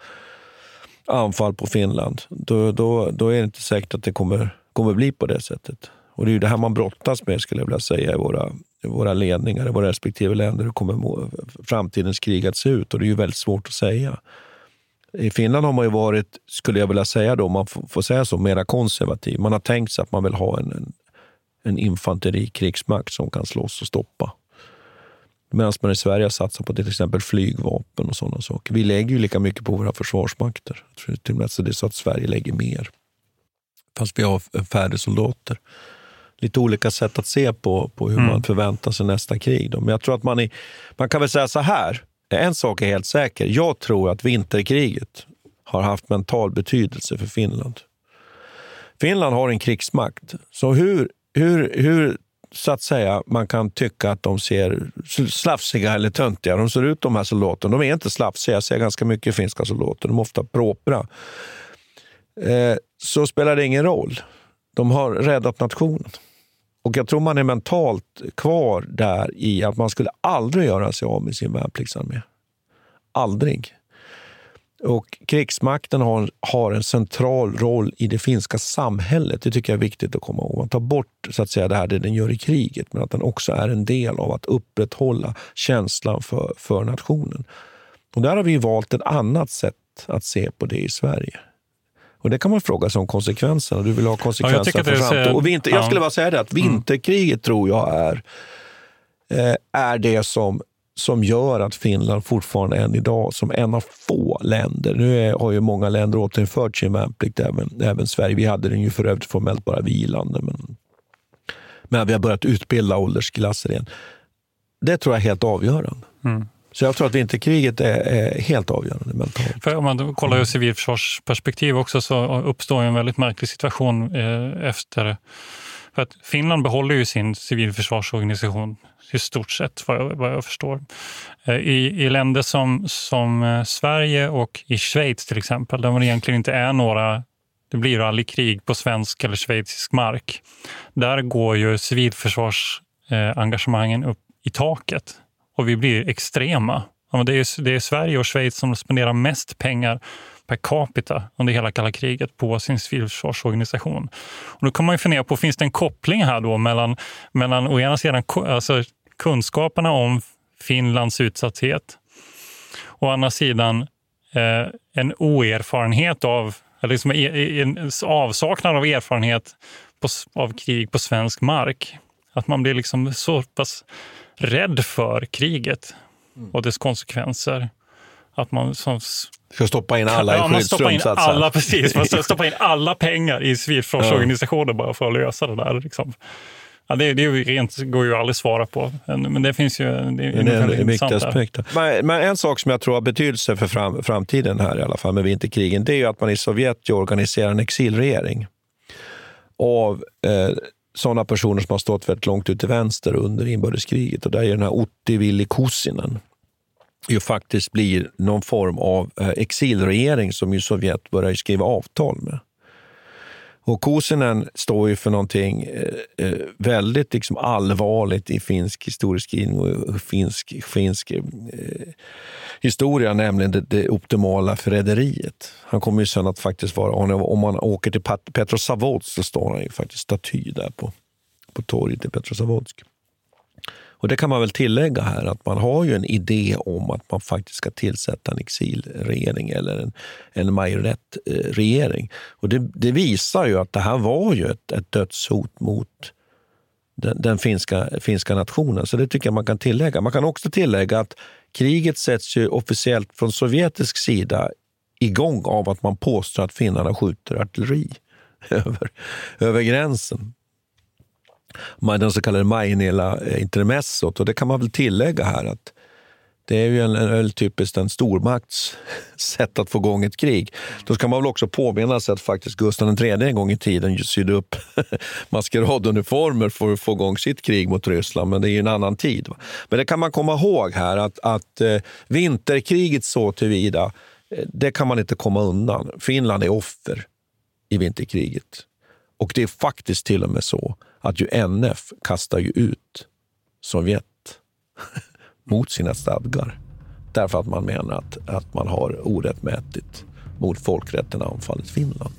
anfall på Finland, då, då, då är det inte säkert att det kommer, kommer bli på det sättet. Och det är ju det här man brottas med, skulle jag vilja säga, i våra, i våra ledningar, i våra respektive länder. Hur kommer framtidens krig att se ut? Och det är ju väldigt svårt att säga. I Finland har man ju varit, skulle jag vilja säga då, man får säga så, mera konservativ. Man har tänkt sig att man vill ha en, en, en infanterikrigsmakt som kan slåss och stoppa. Medan man i Sverige satsar på till exempel flygvapen och sådana saker. Vi lägger ju lika mycket på våra försvarsmakter. Till och med så det är så att Sverige lägger mer. Fast vi har färre soldater. Lite olika sätt att se på, på hur mm. man förväntar sig nästa krig. Då. Men jag tror att man, är, man kan väl säga så här. En sak är helt säker. Jag tror att vinterkriget har haft mental betydelse för Finland. Finland har en krigsmakt. Så hur, hur, hur så att säga, man kan tycka att de ser slafsiga eller töntiga de ser ut, de här soldaterna. De är inte slafsiga, jag ser ganska mycket finska soldater. De är ofta propra. Eh, så spelar det ingen roll. De har räddat nationen. Och jag tror man är mentalt kvar där i att man skulle aldrig göra sig av med sin värnpliktsarmé. Aldrig. Och krigsmakten har, har en central roll i det finska samhället. Det tycker jag är viktigt att komma ihåg. Man tar bort så att säga, det här det den gör i kriget, men att den också är en del av att upprätthålla känslan för, för nationen. Och där har vi valt ett annat sätt att se på det i Sverige. Och Det kan man fråga sig om konsekvenserna. Du vill ha konsekvenser ja, för framtiden. Och vinter, Jag skulle bara säga det att mm. vinterkriget tror jag är, eh, är det som som gör att Finland fortfarande än idag, som en av få länder, nu är, har ju många länder återinfört sin värnplikt, även, även Sverige. Vi hade den ju för övrigt formellt bara vilande, men, men vi har börjat utbilda åldersklasser igen. Det tror jag är helt avgörande. Mm. Så jag tror att vinterkriget är, är helt avgörande mentalt. För om man kollar ur civilförsvarsperspektiv också så uppstår en väldigt märklig situation eh, efter för att Finland behåller ju sin civilförsvarsorganisation i stort sett vad jag, vad jag förstår. Eh, I, I länder som, som eh, Sverige och i Schweiz till exempel, där det egentligen inte är några det blir aldrig krig på svensk eller schweizisk mark. Där går ju civilförsvarsengagemangen upp i taket och vi blir extrema. Det är, det är Sverige och Schweiz som spenderar mest pengar per capita under hela kalla kriget på sin civilförsvarsorganisation. Och då kan man ju fundera på, finns det en koppling här då mellan, mellan å ena sidan alltså kunskaperna om Finlands utsatthet och å andra sidan eh, en oerfarenhet av, eller liksom e- e- en avsaknad av erfarenhet på, av krig på svensk mark. Att man blir liksom så pass rädd för kriget och dess konsekvenser att man som, ska stoppa in alla ja, i skyddsrum. Alla, precis, man ska stoppa in alla pengar i civilförsvarsorganisationer ja. bara för att lösa det där. Liksom. Ja, det, det rent, går ju aldrig att svara på, men det finns ju... Det är, det är en viktig aspekt. Men, men, en sak som jag tror har betydelse för fram, framtiden här i alla fall med vinterkrigen, det är att man i Sovjet organiserar en exilregering av eh, sådana personer som har stått väldigt långt ut till vänster under inbördeskriget. Och där är den här Otti Villi Kussinen ju faktiskt blir någon form av eh, exilregering som ju Sovjet börjar skriva avtal med. Och Kosinen står ju för någonting eh, eh, väldigt liksom allvarligt i finsk historieskrivning och finsk, finsk eh, historia, nämligen det, det optimala förräderiet. Han kommer ju sen att faktiskt vara, om man åker till Petrosavodsk så står han ju faktiskt staty där på, på torget i Petrosavodsk. Och det kan man väl tillägga här att man har ju en idé om att man faktiskt ska tillsätta en exilregering eller en, en majoritetsregering. Och det, det, visar ju att det här var ju ett, ett dödshot mot den, den, finska, finska nationen. Så det tycker jag man kan tillägga. Man kan också tillägga att kriget sätts ju officiellt från sovjetisk sida igång av att man påstår att finnarna skjuter artilleri över, över gränsen den så kallade Mainila eh, intermezzot. Och det kan man väl tillägga här att det är ju en, en, typiskt en stormakts sätt att få igång ett krig. Då ska man väl också påminna sig att faktiskt Gustav III en gång i tiden sydde upp maskeraduniformer för att få igång sitt krig mot Ryssland, men det är ju en annan tid. Men det kan man komma ihåg här att, att eh, vinterkriget så tillvida, eh, det kan man inte komma undan. Finland är offer i vinterkriget. Och det är faktiskt till och med så att ju NF kastar ju ut Sovjet mot sina stadgar. Därför att man menar att, att man har orättmätigt mot folkrätten anfallit Finland.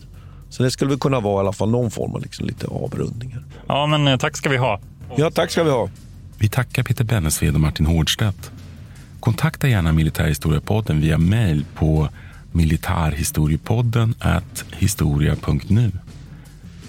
Så det skulle väl kunna vara i alla fall någon form av liksom lite avrundningar. Ja, men eh, tack ska vi ha. Ja, tack ska vi ha. Vi tackar Peter Bennesved och Martin Hårdstedt. Kontakta gärna Militärhistoriepodden via mejl på militarhistoriepodden historia.nu.